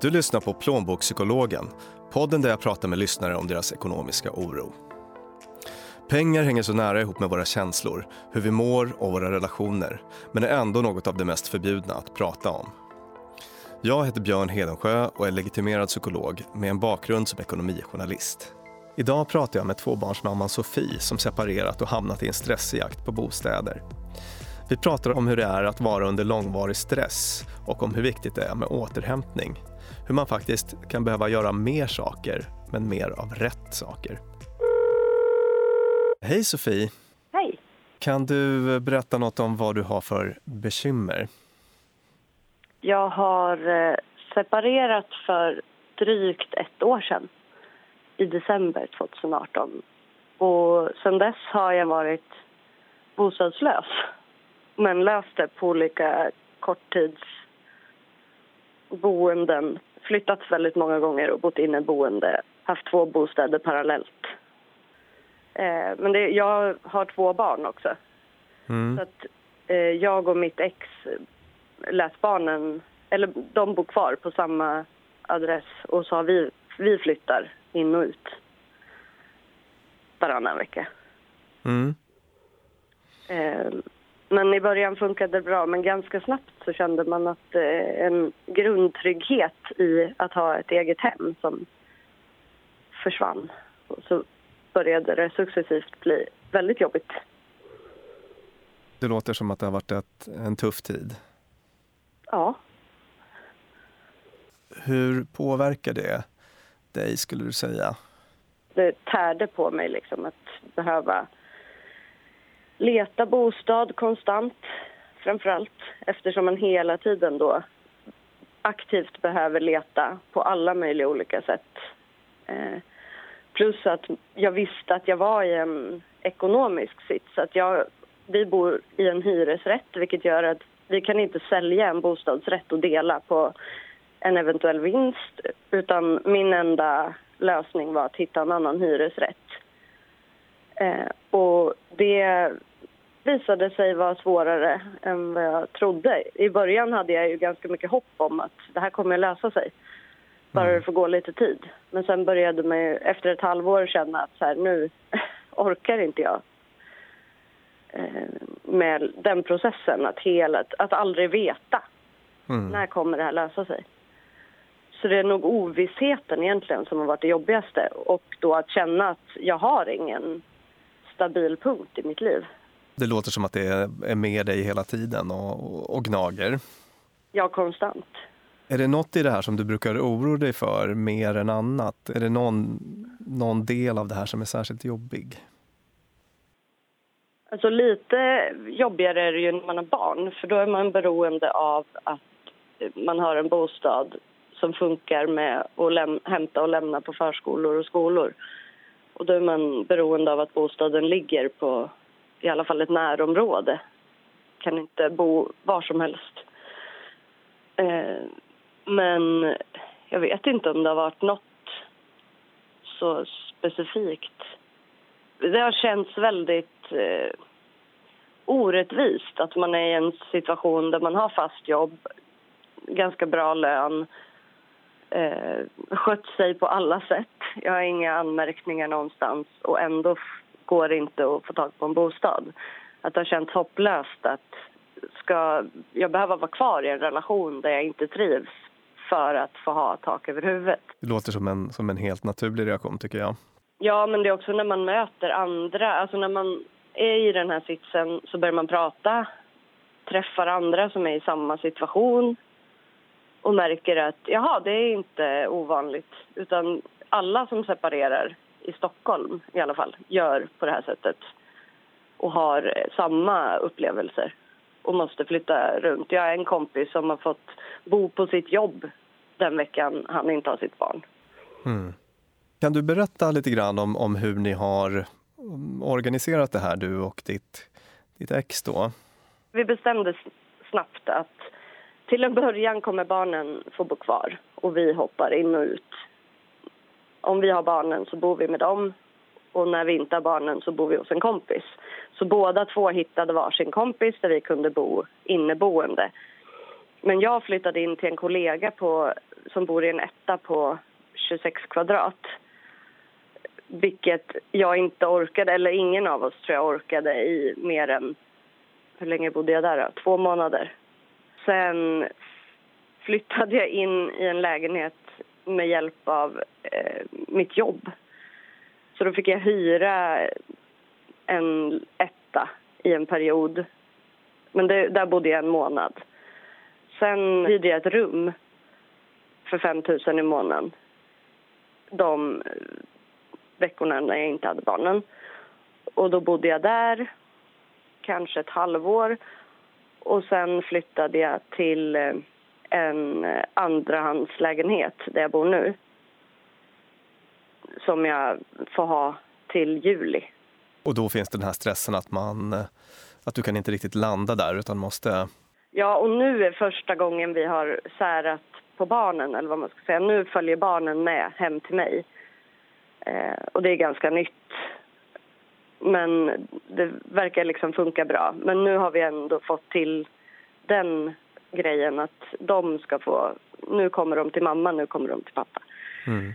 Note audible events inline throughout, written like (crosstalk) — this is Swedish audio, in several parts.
Du lyssnar på Plånbokspsykologen, podden där jag pratar med lyssnare om deras ekonomiska oro. Pengar hänger så nära ihop med våra känslor, hur vi mår och våra relationer, men är ändå något av det mest förbjudna att prata om. Jag heter Björn Hedensjö och är legitimerad psykolog med en bakgrund som ekonomijournalist. Idag pratar jag med tvåbarnsmamman Sofie som separerat och hamnat i en stressig jakt på bostäder. Vi pratar om hur det är att vara under långvarig stress och om hur viktigt det är med återhämtning. Hur man faktiskt kan behöva göra mer saker, men mer av rätt saker. Hej Sofie! Hej! Kan du berätta något om vad du har för bekymmer? Jag har eh, separerat för drygt ett år sedan, i december 2018. Och sen dess har jag varit bostadslös, men löst det på olika korttidsboenden. Flyttat väldigt många gånger och bott inneboende, haft två bostäder parallellt. Eh, men det, jag har två barn också. Mm. Så att eh, jag och mitt ex lät barnen, eller de bor kvar på samma adress och så har vi, vi flyttar in och ut varannan vecka. Mm. Eh, men i början funkade det bra, men ganska snabbt så kände man att eh, en grundtrygghet i att ha ett eget hem som försvann. Och så började det successivt bli väldigt jobbigt. Det låter som att det har varit ett, en tuff tid. Ja. Hur påverkar det dig, skulle du säga? Det tärde på mig liksom att behöva leta bostad konstant, framför allt eftersom man hela tiden då aktivt behöver leta på alla möjliga olika sätt. Eh, plus att jag visste att jag var i en ekonomisk sits. Att jag, vi bor i en hyresrätt, vilket gör att vi kan inte sälja en bostadsrätt och dela på en eventuell vinst. Utan min enda lösning var att hitta en annan hyresrätt. Eh, och det visade sig vara svårare än vad jag trodde. I början hade jag ju ganska mycket hopp om att det här kommer att lösa sig. Bara det får gå lite tid. Men sen började man ju efter ett halvår känna att så här, nu (laughs) orkar inte jag eh, med den processen. Att, hela, att aldrig veta Mm. när kommer det här lösa sig. Så det är nog ovissheten egentligen som har varit det jobbigaste. Och då att känna att jag har ingen stabil punkt i mitt liv. Det låter som att det är med dig hela tiden och, och gnager. Jag konstant. Är det något i det här som du brukar oroa dig för mer än annat? Är det någon, någon del av det här som är särskilt jobbig? Alltså lite jobbigare är det ju när man har barn för då är man beroende av att man har en bostad som funkar med att hämta och lämna på förskolor och skolor. Och då är man beroende av att bostaden ligger på i alla fall ett närområde. Kan inte bo var som helst. Eh, men jag vet inte om det har varit något så specifikt. Det har känts väldigt eh, orättvist att man är i en situation där man har fast jobb, ganska bra lön, eh, skött sig på alla sätt. Jag har inga anmärkningar någonstans och ändå går inte att få tag på en bostad. Att det har känts hopplöst att ska jag behöva vara kvar i en relation där jag inte trivs för att få ha tak över huvudet. Det låter som en, som en helt naturlig reaktion tycker jag. Ja, men det är också när man möter andra. Alltså när man är i den här sitsen så börjar man prata, träffar andra som är i samma situation och märker att jaha, det är inte ovanligt. Utan alla som separerar i Stockholm i alla fall gör på det här sättet och har eh, samma upplevelser och måste flytta runt. Jag har en kompis som har fått bo på sitt jobb den veckan han inte har sitt barn. Mm. Kan du berätta lite grann om, om hur ni har mm, organiserat det här, du och ditt, ditt ex då? Vi bestämde snabbt att till en början kommer barnen få bo kvar och vi hoppar in och ut. Om vi har barnen så bor vi med dem och när vi inte har barnen så bor vi hos en kompis. Så båda två hittade varsin kompis där vi kunde bo inneboende. Men jag flyttade in till en kollega på som bor i en etta på 26 kvadrat. Vilket jag inte orkade, eller ingen av oss tror jag orkade i mer än, hur länge bodde jag där då? Två månader. Sen flyttade jag in i en lägenhet med hjälp av eh, mitt jobb. Så då fick jag hyra en etta i en period. Men det, där bodde jag en månad. Sen hyrde jag ett rum för 5 000 i månaden de veckorna när jag inte hade barnen. Och då bodde jag där kanske ett halvår och sen flyttade jag till eh, en andrahandslägenhet där jag bor nu som jag får ha till juli. Och då finns den här stressen att man att du kan inte riktigt landa där utan måste... Ja, och nu är första gången vi har särat på barnen, eller vad man ska säga. Nu följer barnen med hem till mig. Eh, och det är ganska nytt. Men det verkar liksom funka bra. Men nu har vi ändå fått till den grejen att de ska få... Nu kommer de till mamma, nu kommer de till pappa. Mm.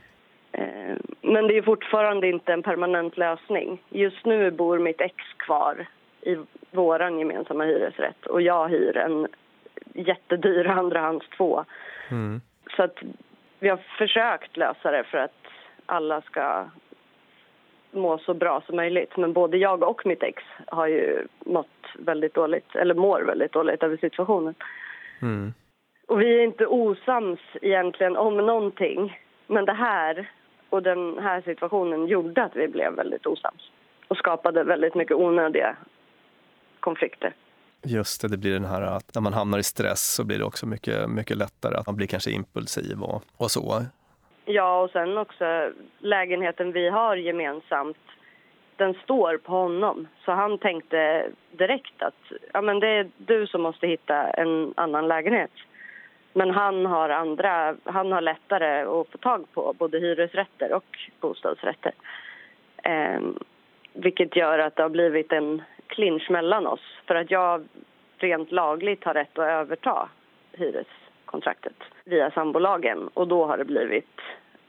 Eh, men det är fortfarande inte en permanent lösning. Just nu bor mitt ex kvar i vår gemensamma hyresrätt och jag hyr en jättedyr andrahands två. Mm. Så att vi har försökt lösa det för att alla ska må så bra som möjligt. Men både jag och mitt ex har ju mått väldigt dåligt, eller mår väldigt dåligt över situationen. Mm. Och vi är inte osams egentligen om någonting. Men det här och den här situationen gjorde att vi blev väldigt osams och skapade väldigt mycket onödiga konflikter. Just det, det blir den här att när man hamnar i stress så blir det också mycket, mycket lättare att man blir kanske impulsiv och, och så. Ja, och sen också lägenheten vi har gemensamt, den står på honom. Så han tänkte direkt att ja, men det är du som måste hitta en annan lägenhet. Men han har, andra, han har lättare att få tag på både hyresrätter och bostadsrätter. Eh, vilket gör att det har blivit en clinch mellan oss. För att jag rent lagligt har rätt att överta hyreskontraktet via sambolagen. Och då har det blivit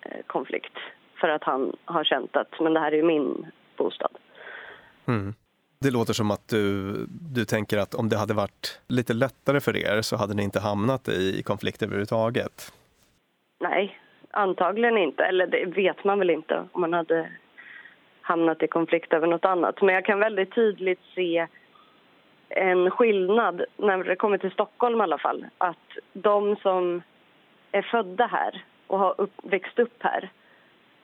eh, konflikt. För att han har känt att men det här är min bostad. Mm. Det låter som att du, du tänker att om det hade varit lite lättare för er så hade ni inte hamnat i konflikt överhuvudtaget? Nej, antagligen inte. Eller det vet man väl inte om man hade hamnat i konflikt över nåt annat. Men jag kan väldigt tydligt se en skillnad när det kommer till Stockholm i alla fall. Att de som är födda här och har upp, växt upp här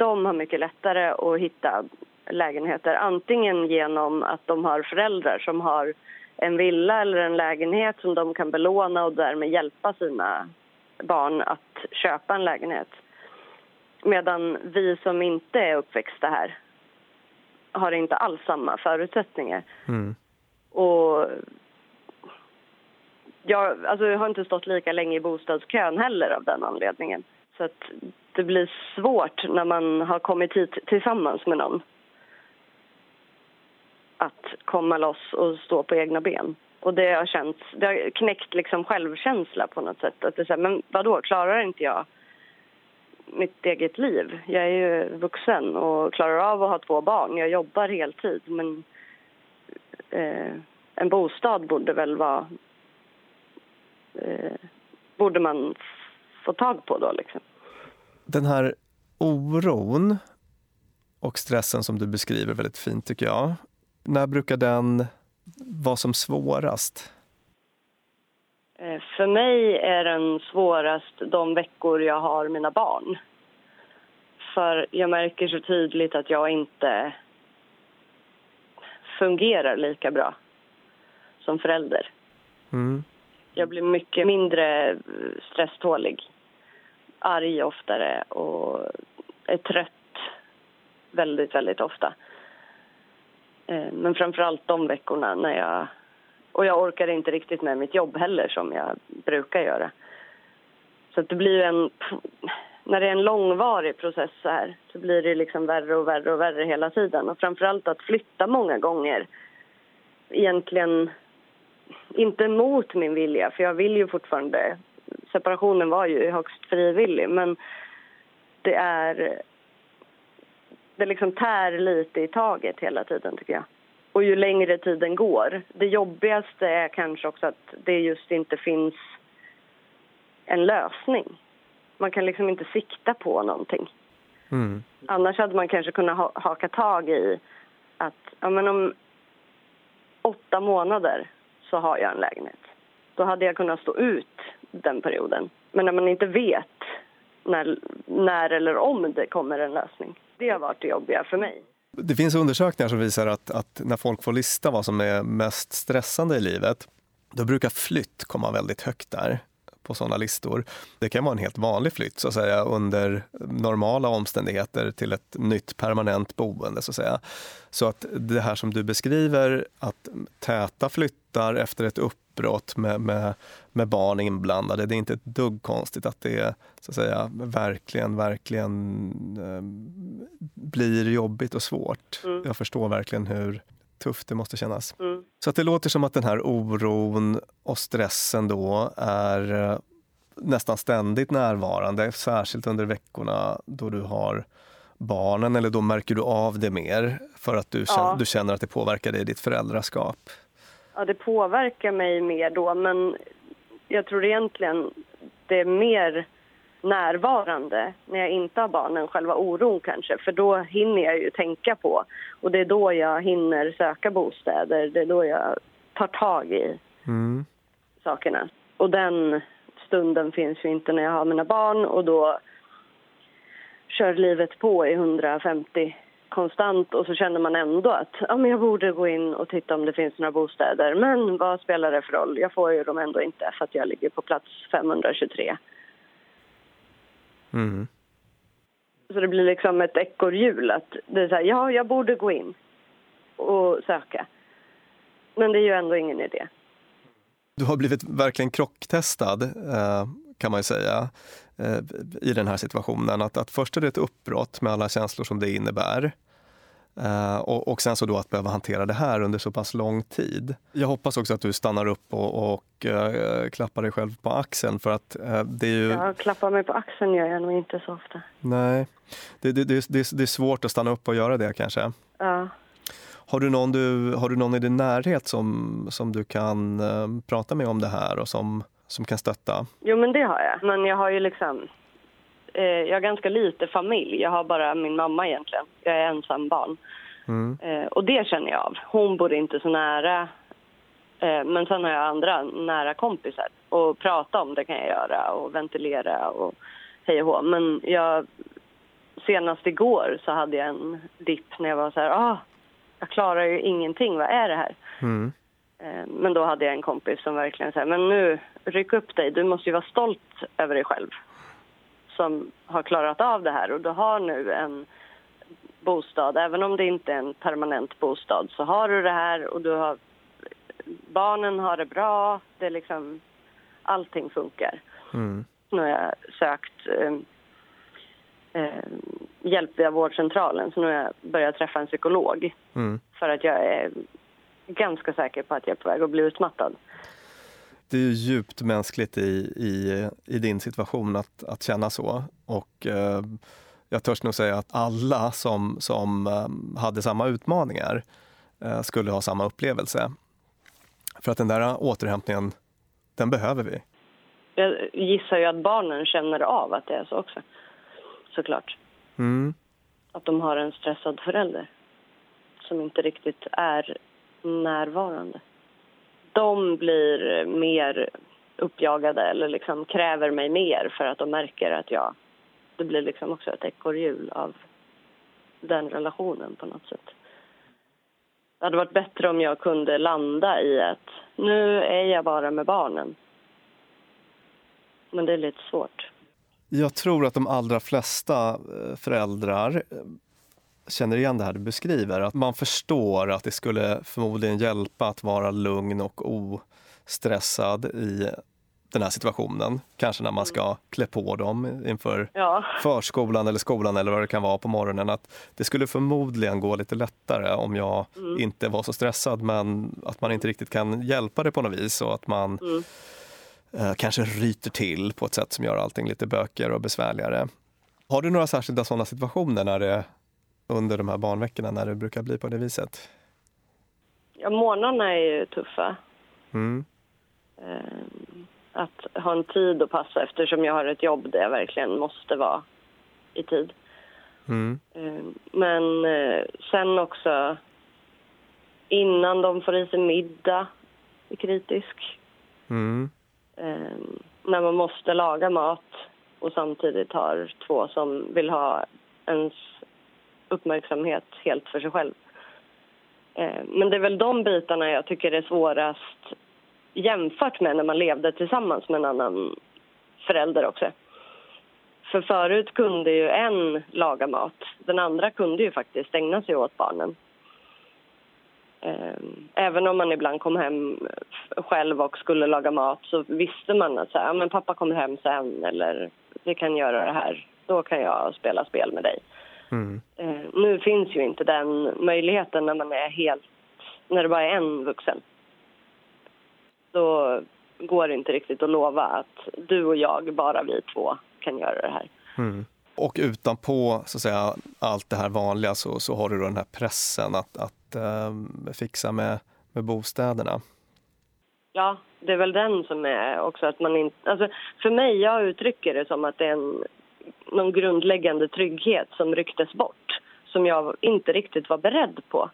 de har mycket lättare att hitta lägenheter. Antingen genom att de har föräldrar som har en villa eller en lägenhet som de kan belåna och därmed hjälpa sina barn att köpa en lägenhet. Medan vi som inte är uppväxta här har inte alls samma förutsättningar. Mm. Och jag, alltså jag har inte stått lika länge i bostadskön heller av den anledningen. Så att det blir svårt när man har kommit hit tillsammans med någon att komma loss och stå på egna ben. Och det har känts, det har knäckt liksom självkänsla på något sätt. Att det är så här, men vadå, klarar inte jag mitt eget liv? Jag är ju vuxen och klarar av att ha två barn. Jag jobbar heltid, men eh, en bostad borde väl vara... Eh, borde man få tag på då, liksom. Den här oron och stressen som du beskriver väldigt fint, tycker jag. När brukar den vara som svårast? Eh, för mig är den svårast de veckor jag har mina barn. För jag märker så tydligt att jag inte fungerar lika bra som förälder. Mm. Jag blir mycket mindre stresstålig, arg oftare och är trött väldigt, väldigt ofta. Eh, men framför allt de veckorna när jag... Och jag orkar inte riktigt med mitt jobb heller som jag brukar göra. Så det blir en... När det är en långvarig process så här så blir det liksom värre och värre och värre hela tiden. Och framför allt att flytta många gånger. Egentligen inte mot min vilja, för jag vill ju fortfarande separationen var ju högst frivillig men det är... Det liksom tär lite i taget hela tiden tycker jag. Och ju längre tiden går. Det jobbigaste är kanske också att det just inte finns en lösning. Man kan liksom inte sikta på någonting. Mm. Annars hade man kanske kunnat ha, haka tag i att ja, men om åtta månader så har jag en lägenhet. Då hade jag kunnat stå ut den perioden. Men när man inte vet när, när eller om det kommer en lösning, det har varit det jobbiga för mig. Det finns undersökningar som visar att, att när folk får lista vad som är mest stressande i livet, då brukar flytt komma väldigt högt där på sådana listor. Det kan vara en helt vanlig flytt så att säga under normala omständigheter till ett nytt permanent boende så att säga. Så att det här som du beskriver, att täta flyttar efter ett uppbrott med, med, med barn inblandade, det är inte ett dugg konstigt att det så att säga verkligen, verkligen eh, blir jobbigt och svårt. Mm. Jag förstår verkligen hur tufft det måste kännas. Mm. Så att det låter som att den här oron och stressen då är eh, nästan ständigt närvarande, särskilt under veckorna då du har barnen, eller då märker du av det mer för att du, känner, du känner att det påverkar dig i ditt föräldraskap? Ja, det påverkar mig mer då, men jag tror egentligen det är mer närvarande när jag inte har barnen, själva oron kanske. För då hinner jag ju tänka på och det är då jag hinner söka bostäder. Det är då jag tar tag i mm. sakerna. Och den stunden finns ju inte när jag har mina barn och då kör livet på i 150 konstant och så känner man ändå att ja, men jag borde gå in och titta om det finns några bostäder. Men vad spelar det för roll? Jag får ju dem ändå inte för att jag ligger på plats 523. Mm. Så det blir liksom ett ekorrhjul. Att det är så här, ja, jag borde gå in och söka. Men det är ju ändå ingen idé. Du har blivit verkligen krocktestad, eh, kan man ju säga, eh, i den här situationen. Att, att först är det ett uppbrott med alla känslor som det innebär. Uh, och, och, sen så då att behöva hantera det här under så pass lång tid. Jag hoppas också att du stannar upp och, och uh, klappar dig själv på axeln för att uh, det är ju... Ja, klappa mig på axeln gör jag nog inte så ofta. Nej, det, det, det, det, är svårt att stanna upp och göra det kanske. Ja. Har du någon, du, har du någon i din närhet som, som du kan prata med om det här och som, som kan stötta? Jo, men det har jag. Men jag har ju liksom Eh, jag har ganska lite familj. Jag har bara min mamma egentligen. Jag är ensam barn. Mm. Eh, och det känner jag av. Hon bor inte så nära. Eh, men sen har jag andra nära kompisar. Och prata om det kan jag göra och ventilera och hej och hå. Men jag, senast igår så hade jag en dipp när jag var så här, ah, jag klarar ju ingenting, vad är det här? Mm. Men då hade jag en kompis som verkligen sa, men nu, ryck upp dig, du måste ju vara stolt över dig själv som har klarat av det här och du har nu en bostad, även om det inte är en permanent bostad så har du det här och du har barnen har det bra, det är liksom allting funkar. Mm. Nu har jag sökt eh, eh, hjälp via vårdcentralen så nu har jag börjat träffa en psykolog mm. för att jag är ganska säker på att jag är på väg att bli utmattad det är djupt mänskligt i, i, i din situation att, att känna så. Och eh, jag törs nog säga att alla som, som eh, hade samma utmaningar eh, skulle ha samma upplevelse. För att den där återhämtningen, den behöver vi. Jag gissar ju att barnen känner av att det är så också, såklart. Mm. Att de har en stressad förälder som inte riktigt är närvarande de blir mer uppjagade eller liksom kräver mig mer för att de märker att jag... Det blir liksom också ett ekorrhjul av den relationen på något sätt. Det hade varit bättre om jag kunde landa i att nu är jag bara med barnen. Men det är lite svårt. Jag tror att de allra flesta eh, föräldrar känner igen det här du beskriver. Att man förstår att det skulle förmodligen hjälpa att vara lugn och ostressad i den här situationen. Kanske när man ska klä på dem inför ja. förskolan eller skolan eller vad det kan vara på morgonen. Att det skulle förmodligen gå lite lättare om jag mm. inte var så stressad men att man inte riktigt kan hjälpa det på något vis och att man mm. eh, kanske ryter till på ett sätt som gör allting lite bökigare och besvärligare. Har du några särskilda sådana situationer när det, under de här barnveckorna när det brukar bli på det viset? Ja, morgnarna är ju tuffa. Mm. Eh, att ha en tid att passa eftersom jag har ett jobb där jag verkligen måste vara i tid. Mm. Eh, men eh, sen också innan de får i sig middag är kritisk. Mm. När man måste laga mat och samtidigt har två som vill ha ens uppmärksamhet helt för sig själv. Eh, men det är väl de bitarna jag tycker är svårast jämfört med när man levde tillsammans med en annan förälder också. För förut kunde ju en laga mat. Den andra kunde ju faktiskt ägna sig åt barnen. Ehm, även om man ibland kom hem själv och skulle laga mat så visste man att så här, men pappa kommer hem sen eller vi kan göra det här. Då kan jag spela spel med dig. Mm. Nu finns ju inte den möjligheten när man är helt, när det bara är en vuxen. Då går det inte riktigt att lova att du och jag, bara vi två, kan göra det här. Mm. Och utanpå så att säga, allt det här vanliga så, så har du då den här pressen att, att äh, fixa med, med bostäderna. Ja, det är väl den som är också att man inte... Alltså för mig, jag uttrycker det som att det är en, någon grundläggande trygghet som rycktes bort som jag inte riktigt var beredd på.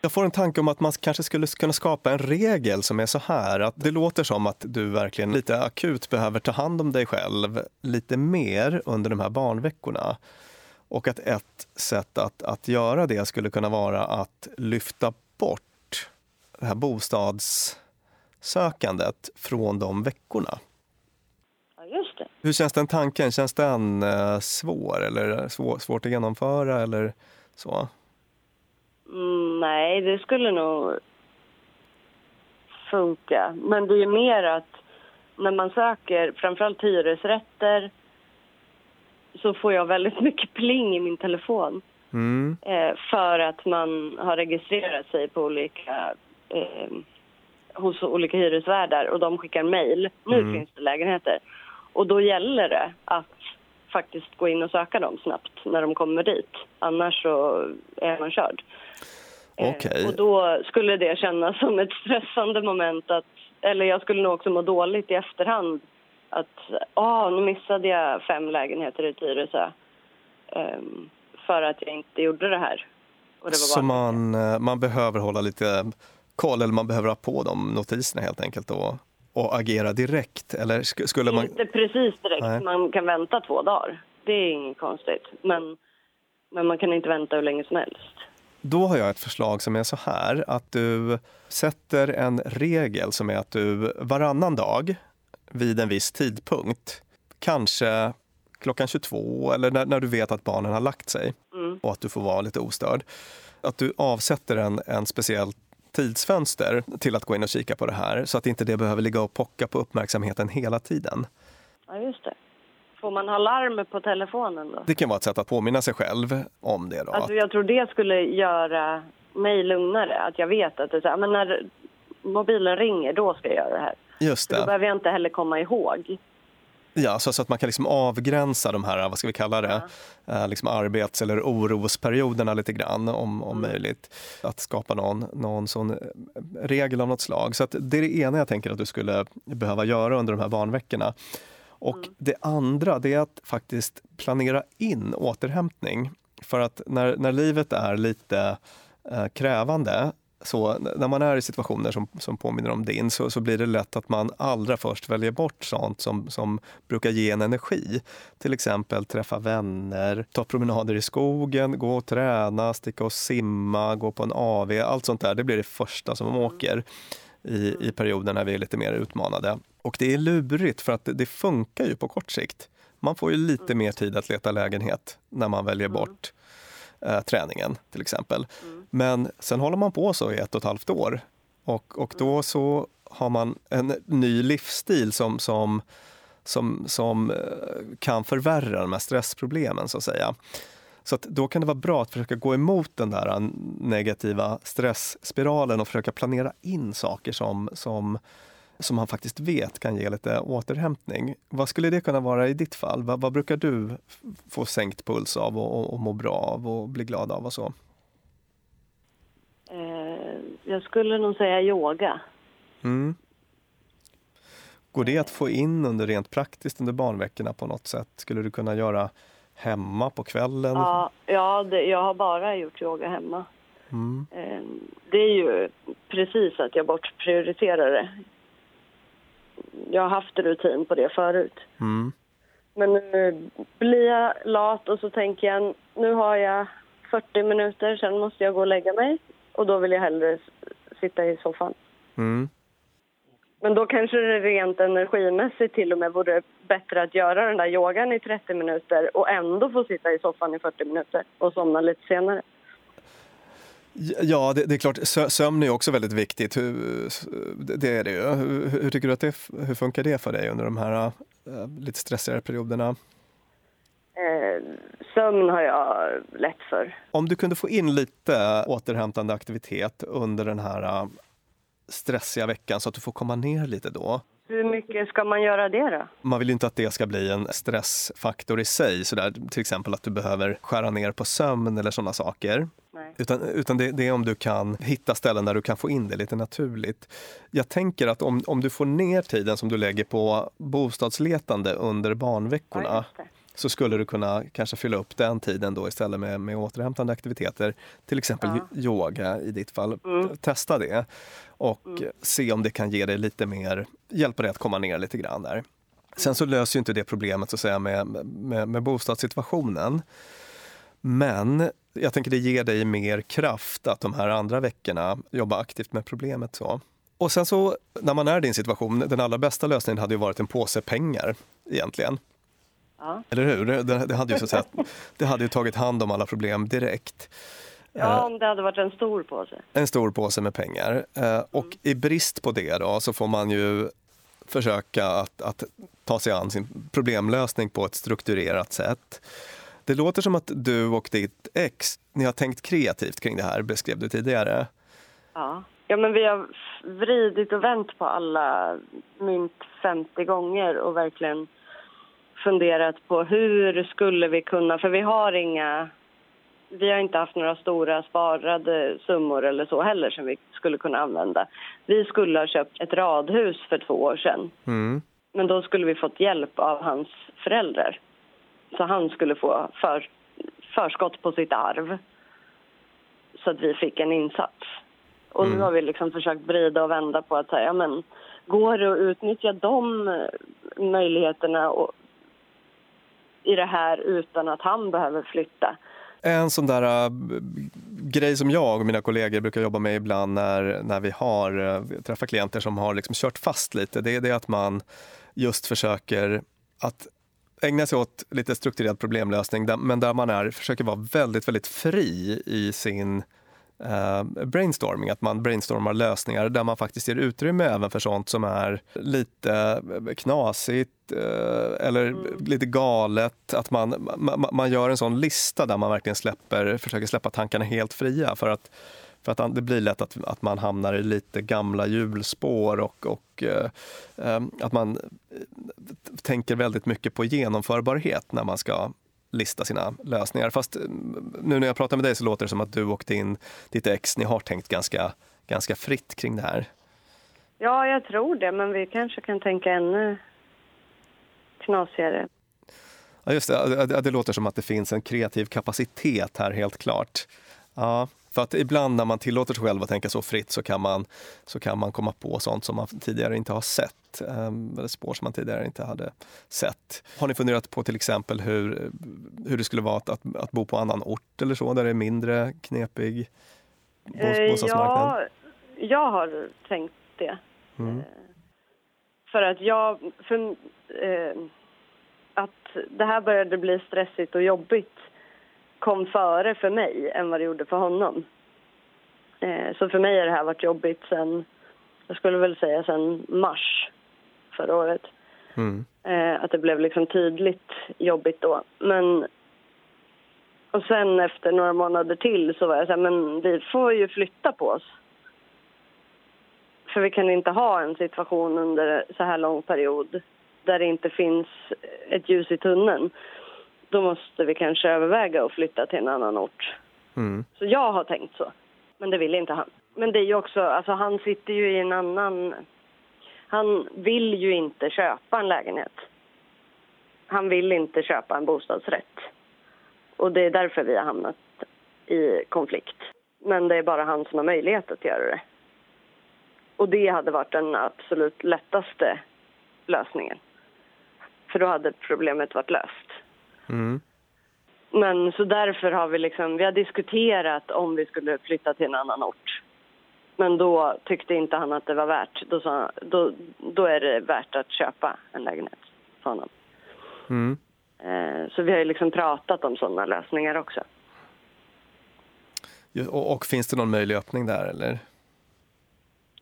Jag får en tanke om att man kanske skulle kunna skapa en regel som är så här att det låter som att du verkligen lite akut behöver ta hand om dig själv lite mer under de här barnveckorna. Och att ett sätt att, att göra det skulle kunna vara att lyfta bort det här bostadssökandet från de veckorna. Hur känns den tanken? Känns den eh, svår eller svår, svårt att genomföra eller så? Mm, nej, det skulle nog funka. Men det är mer att när man söker framförallt hyresrätter så får jag väldigt (laughs) mycket pling i min telefon. Mm. Eh, för att man har registrerat sig på olika, eh, hos olika hyresvärdar och de skickar mejl. Nu Mm. finns det lägenheter. Och då gäller det att faktiskt gå in och söka dem snabbt när de kommer dit. Annars så är man körd. Eh, Okej. Och då skulle det kännas som ett stressande moment att, eller jag skulle nog också må dåligt i efterhand att, ah, nu missade jag fem lägenheter i Tyresö ehm, för att jag inte gjorde det här. Och det Så man, eh, man behöver hålla lite koll, eller man behöver ha på de notiserna helt enkelt och, och agera direkt? Eller sk- skulle man... Inte precis direkt, Nej. man kan vänta två dagar. Det är inget konstigt. Men, men man kan inte vänta hur länge som helst. Då har jag ett förslag som är så här att du sätter en regel som är att du varannan dag vid en viss tidpunkt, kanske klockan 22 eller när, när du vet att barnen har lagt sig Mm. och att du får vara lite ostörd, att du avsätter en, en speciell tidsfönster till att gå in och kika på det här så att inte det behöver ligga och pocka på uppmärksamheten hela tiden. Ja, just det. Får man ha larm på telefonen då? Det kan vara ett sätt att påminna sig själv om det. Då. Alltså jag tror det skulle göra mig lugnare. Att jag vet att det är så här, men när mobilen ringer, då ska jag göra det här. Just För då det. behöver jag inte heller komma ihåg. Ja, så, så att man kan liksom avgränsa de här, vad ska vi kalla det, eh, liksom arbets eller orosperioderna lite grann om, om möjligt. Att skapa någon, någon sån eh, regel av något slag. Så att det är det ena jag tänker att du skulle behöva göra under de här barnveckorna. Och det andra, det är att faktiskt planera in återhämtning. För att när, när livet är lite eh, krävande så när man är i situationer som, som påminner om din så, så blir det lätt att man allra först väljer bort sånt som, som brukar ge en energi. Till exempel träffa vänner, ta promenader i skogen, gå och träna, sticka och simma, gå på en AV. Allt sånt där, det blir det första som åker i, i perioder när vi är lite mer utmanade. Och det är lurigt för att det, det funkar ju på kort sikt. Man får ju lite mer tid att leta lägenhet när man väljer bort eh, träningen till exempel. Men sen håller man på så i ett och ett halvt år och, och då så har man en ny livsstil som, som, som, som eh, kan förvärra de här stressproblemen så att säga. Så att då kan det vara bra att försöka gå emot den där negativa stressspiralen och försöka planera in saker som, som som man faktiskt vet kan ge lite återhämtning. Vad skulle det kunna vara i ditt fall? Vad, vad brukar du få sänkt puls av och, och, och må bra av och bli glad av och så? Eh, jag skulle nog säga yoga. Mm. Går det att få in under rent praktiskt under barnveckorna på något sätt? Skulle du kunna göra hemma på kvällen? Ja, ja det, jag har bara gjort yoga hemma. Mm. Eh, det är ju precis att jag bortprioriterar det. Jag har haft rutin på det förut. Mm. Men nu blir jag lat och så tänker jag nu har jag 40 minuter, sen måste jag gå och lägga mig. Och då vill jag hellre sitta i soffan. Mm. Men då kanske det rent energimässigt till och med vore bättre att göra den där yogan i 30 minuter och ändå få sitta i soffan i 40 minuter och somna lite senare. Ja, det, det är klart. Sömn är också väldigt viktigt. Hur, det är det ju. Hur, hur, tycker du att det, hur funkar det för dig under de här uh, lite stressigare perioderna? Eh, sömn har jag lätt för. Om du kunde få in lite återhämtande aktivitet under den här uh, stressiga veckan så att du får komma ner lite då. Hur mycket ska man göra det då? Man vill ju inte att det ska bli en stressfaktor i sig, så där, till exempel att du behöver skära ner på sömn eller sådana saker. Nej. Utan, utan det, det, är om du kan hitta ställen där du kan få in det lite naturligt. Jag tänker att om, om du får ner tiden som du lägger på bostadsletande under barnveckorna Ja, så skulle du kunna kanske fylla upp den tiden då istället med, med återhämtande aktiviteter. Till exempel Ja. yoga i ditt fall. Mm. Testa det och se om det kan ge dig lite mer, hjälpa dig att komma ner lite grann där. Sen så löser ju inte det problemet så att säga med, med, med bostadssituationen. Men jag tänker det ger dig mer kraft att de här andra veckorna jobba aktivt med problemet. så. Och sen så, när man är i din situation, den allra bästa lösningen hade ju varit en påse pengar egentligen. Ja. Eller hur? Det, det, hade ju så att säga, (laughs) det hade ju tagit hand om alla problem direkt. ja, om det hade varit en stor påse. En stor påse med pengar. Eh, Och i brist på det då så får man ju försöka att, att ta sig an sin problemlösning på ett strukturerat sätt. Det låter som att du och ditt ex, ni har tänkt kreativt kring det här, beskrev du tidigare. Ja. ja, men vi har vridit och vänt på alla mynt 50 gånger och verkligen funderat på hur skulle vi kunna, för vi har inga vi har inte haft några stora sparade summor eller så heller som vi skulle kunna använda. Vi skulle ha köpt ett radhus för två år sedan. Mm. Men då skulle vi fått hjälp av hans föräldrar. Så han skulle få för, förskott på sitt arv. Så att vi fick en insats. Och nu Mm. har vi liksom försökt vrida och vända på att säga, ja men går det att utnyttja de eh, möjligheterna och, i det här utan att han behöver flytta? En sån där äh, grej som jag och mina kollegor brukar jobba med ibland när, när vi har äh, träffar klienter som har liksom kört fast lite, det är det att man just försöker att ägna sig åt lite strukturerad problemlösning, där, men där man är, försöker vara väldigt, väldigt fri i sin eh, brainstorming, att man brainstormar lösningar där man faktiskt ger utrymme även för sånt som är lite knasigt eh, eller lite galet. Att man, man, man gör en sån lista där man verkligen släpper, försöker släppa tankarna helt fria för att för att det blir lätt att, att man hamnar i lite gamla hjulspår och, och eh, eh, att man eh, tänker väldigt mycket på genomförbarhet när man ska lista sina lösningar. Fast eh, nu när jag pratar med dig så låter det som att du och din, ditt ex, ni har tänkt ganska, ganska fritt kring det här. Ja, jag tror det, men vi kanske kan tänka ännu knasigare. Ja, just det. Det, det låter som att det finns en kreativ kapacitet här, helt klart. Ja, för att ibland när man tillåter sig själv att tänka så fritt så kan man, så kan man komma på sånt som man tidigare inte har sett. ehm, Eller spår som man tidigare inte hade sett. Har ni funderat på till exempel hur, hur det skulle vara att, att, att bo på annan ort eller så, där det är mindre knepig Eh, bostadsmarknad? ja, jag har tänkt det. Mm. Eh, För att jag... För, eh, att det här började bli stressigt och jobbigt kom före för mig än vad det gjorde för honom. Eh, så för mig har det här varit jobbigt sen, jag skulle väl säga sen mars förra året. Mm. Eh, att det blev liksom tydligt jobbigt då. Men... Och sen efter några månader till så var jag så här, men vi får ju flytta på oss. För vi kan inte ha en situation under så här lång period där det inte finns ett ljus i tunneln. Då måste vi kanske överväga att flytta till en annan ort. Mm. Så jag har tänkt så. Men det vill inte han. Men det är ju också, alltså han sitter ju i en annan... Han vill ju inte köpa en lägenhet. Han vill inte köpa en bostadsrätt. Och det är därför vi har hamnat i konflikt. Men det är bara han som har möjlighet att göra det. Och det hade varit den absolut lättaste lösningen. För då hade problemet varit löst. Mm. Men så därför har vi liksom, vi har diskuterat om vi skulle flytta till en annan ort. Men då tyckte inte han att det var värt. Då, sa, då, då är det värt att köpa en lägenhet, sa han. Mm. Eh, så vi har ju liksom pratat om sådana lösningar också. Och, och finns det någon möjlig öppning där eller?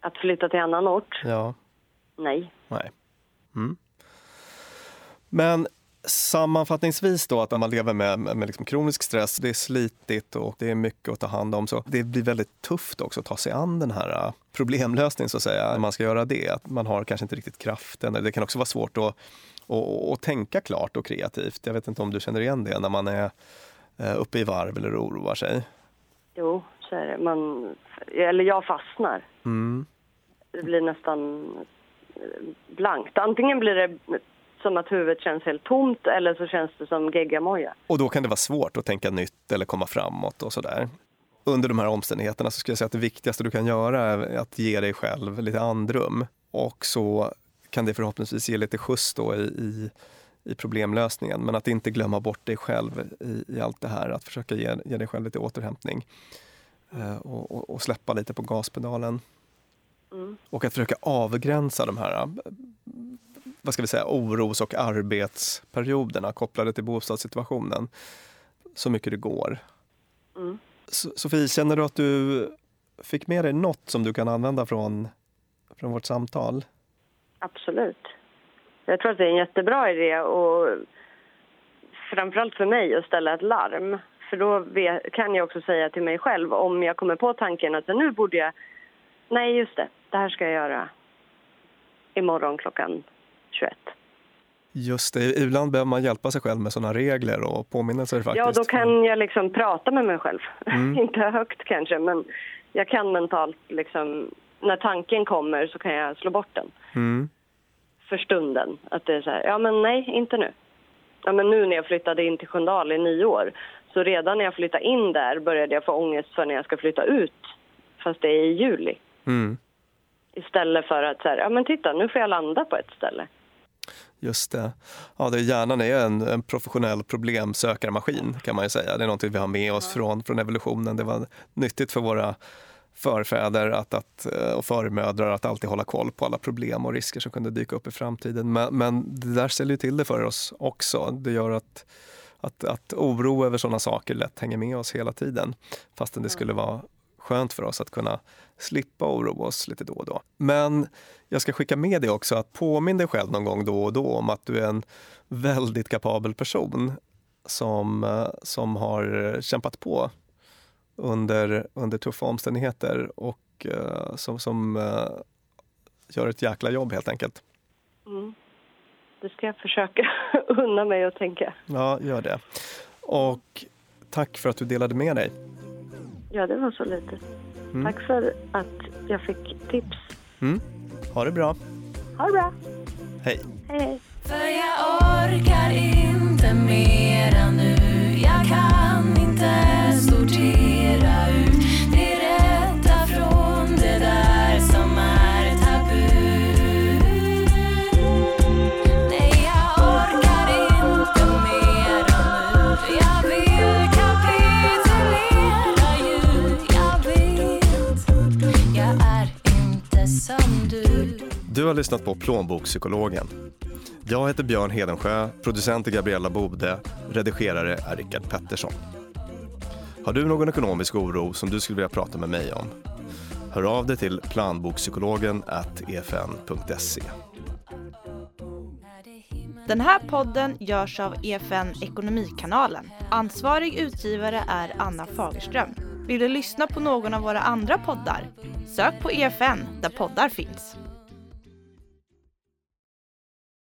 Att flytta till annan ort? Ja, Nej. nej. Mm. Men sammanfattningsvis då att när man lever med, med liksom kronisk stress, det är slitigt och det är mycket att ta hand om. Så det blir väldigt tufft också att ta sig an den här äh, problemlösningen så att säga. När man ska göra det, att man har kanske inte riktigt kraften. Det kan också vara svårt att, att, att tänka klart och kreativt. Jag vet inte om du känner igen det när man är eh, uppe i varv eller oroar sig. Jo, så är det. Man, eller jag fastnar. Mm. Det blir nästan eh, blankt. Antingen blir det som att huvudet känns helt tomt eller så känns det som geggamoja. Och då kan det vara svårt att tänka nytt eller komma framåt och sådär. Under de här omständigheterna så skulle jag säga att det viktigaste du kan göra är att ge dig själv lite andrum. Och så kan det förhoppningsvis ge lite skjuts då i, i, i problemlösningen. Men att inte glömma bort dig själv i, i allt det här. Att försöka ge, ge dig själv lite återhämtning. Eh, och, och, och släppa lite på gaspedalen. Mm. Och att försöka avgränsa de här vad ska vi säga, oros och arbetsperioderna kopplade till bostadssituationen så mycket det går. Mm. So- Sofie, känner du att du fick med dig något som du kan använda från, från vårt samtal? Absolut. Jag tror att det är en jättebra idé och framförallt för mig att ställa ett larm. För då kan jag också säga till mig själv om jag kommer på tanken att nu borde jag... Nej, just det. Det här ska jag göra imorgon klockan 21. Just det, ibland behöver man hjälpa sig själv med sådana regler och påminnelser faktiskt. Ja, då kan jag liksom prata med mig själv. Mm. (laughs) Inte högt kanske, men jag kan mentalt liksom... När tanken kommer så kan jag slå bort den. Mm. för stunden. Att det är så här, ja men nej, inte nu. Ja men nu när jag flyttade in till Sköndal i nio år, så redan när jag flyttade in där började jag få ångest för när jag ska flytta ut, fast det är i juli. Mm. Istället för att så här, ja men titta, nu får jag landa på ett ställe. Just det. Ja, det hjärnan är en, en professionell problemsökarmaskin kan man ju säga. Det är någonting vi har med oss från, från evolutionen. Det var nyttigt för våra förfäder att, att, eh, och förmödrar att alltid hålla koll på alla problem och risker som kunde dyka upp i framtiden. Men, men det där ställer ju till det för oss också. Det gör att, att, att oro över sådana saker lätt hänger med oss hela tiden. Fastän det skulle vara skönt för oss att kunna slippa oroa oss lite då och då. Men jag ska skicka med dig också att påminn dig själv någon gång då och då om att du är en väldigt kapabel person som, eh, som har kämpat på under, under tuffa omständigheter och eh, som, som eh, gör ett jäkla jobb helt enkelt. Mm. Det ska jag försöka (laughs) unna mig att tänka. Ja, gör det. Och tack för att du delade med dig. Ja, det var så lite. Mm. Tack för att jag fick tips. Mm. Ha det bra. Ha det bra. Hej. Hej. För jag orkar inte mera nu lyssnat på Plånbokspsykologen. Jag heter Björn Hedensjö, producent är Gabriella Bode, redigerare är Rickard Pettersson. Har du någon ekonomisk oro som du skulle vilja prata med mig om? Hör av dig till planbokspsykologen efn.se. Den här podden görs av EFN Ekonomikanalen. Ansvarig utgivare är Anna Fagerström. Vill du lyssna på någon av våra andra poddar? Sök på EFN där poddar finns.